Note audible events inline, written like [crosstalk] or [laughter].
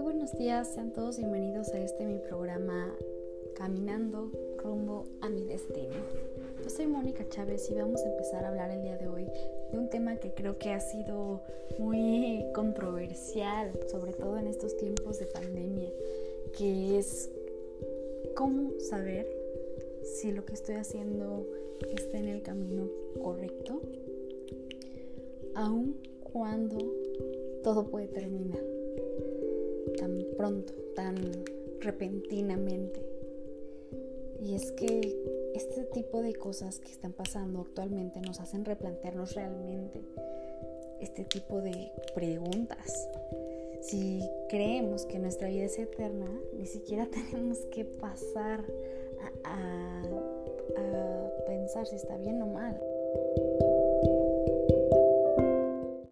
buenos días, sean todos bienvenidos a este mi programa Caminando rumbo a mi destino. Yo soy Mónica Chávez y vamos a empezar a hablar el día de hoy de un tema que creo que ha sido muy controversial, sobre todo en estos tiempos de pandemia, que es cómo saber si lo que estoy haciendo está en el camino correcto, aun cuando todo puede terminar tan pronto, tan repentinamente. Y es que este tipo de cosas que están pasando actualmente nos hacen replantearnos realmente este tipo de preguntas. Si creemos que nuestra vida es eterna, ni siquiera [laughs] tenemos que pasar a, a pensar si está bien o mal.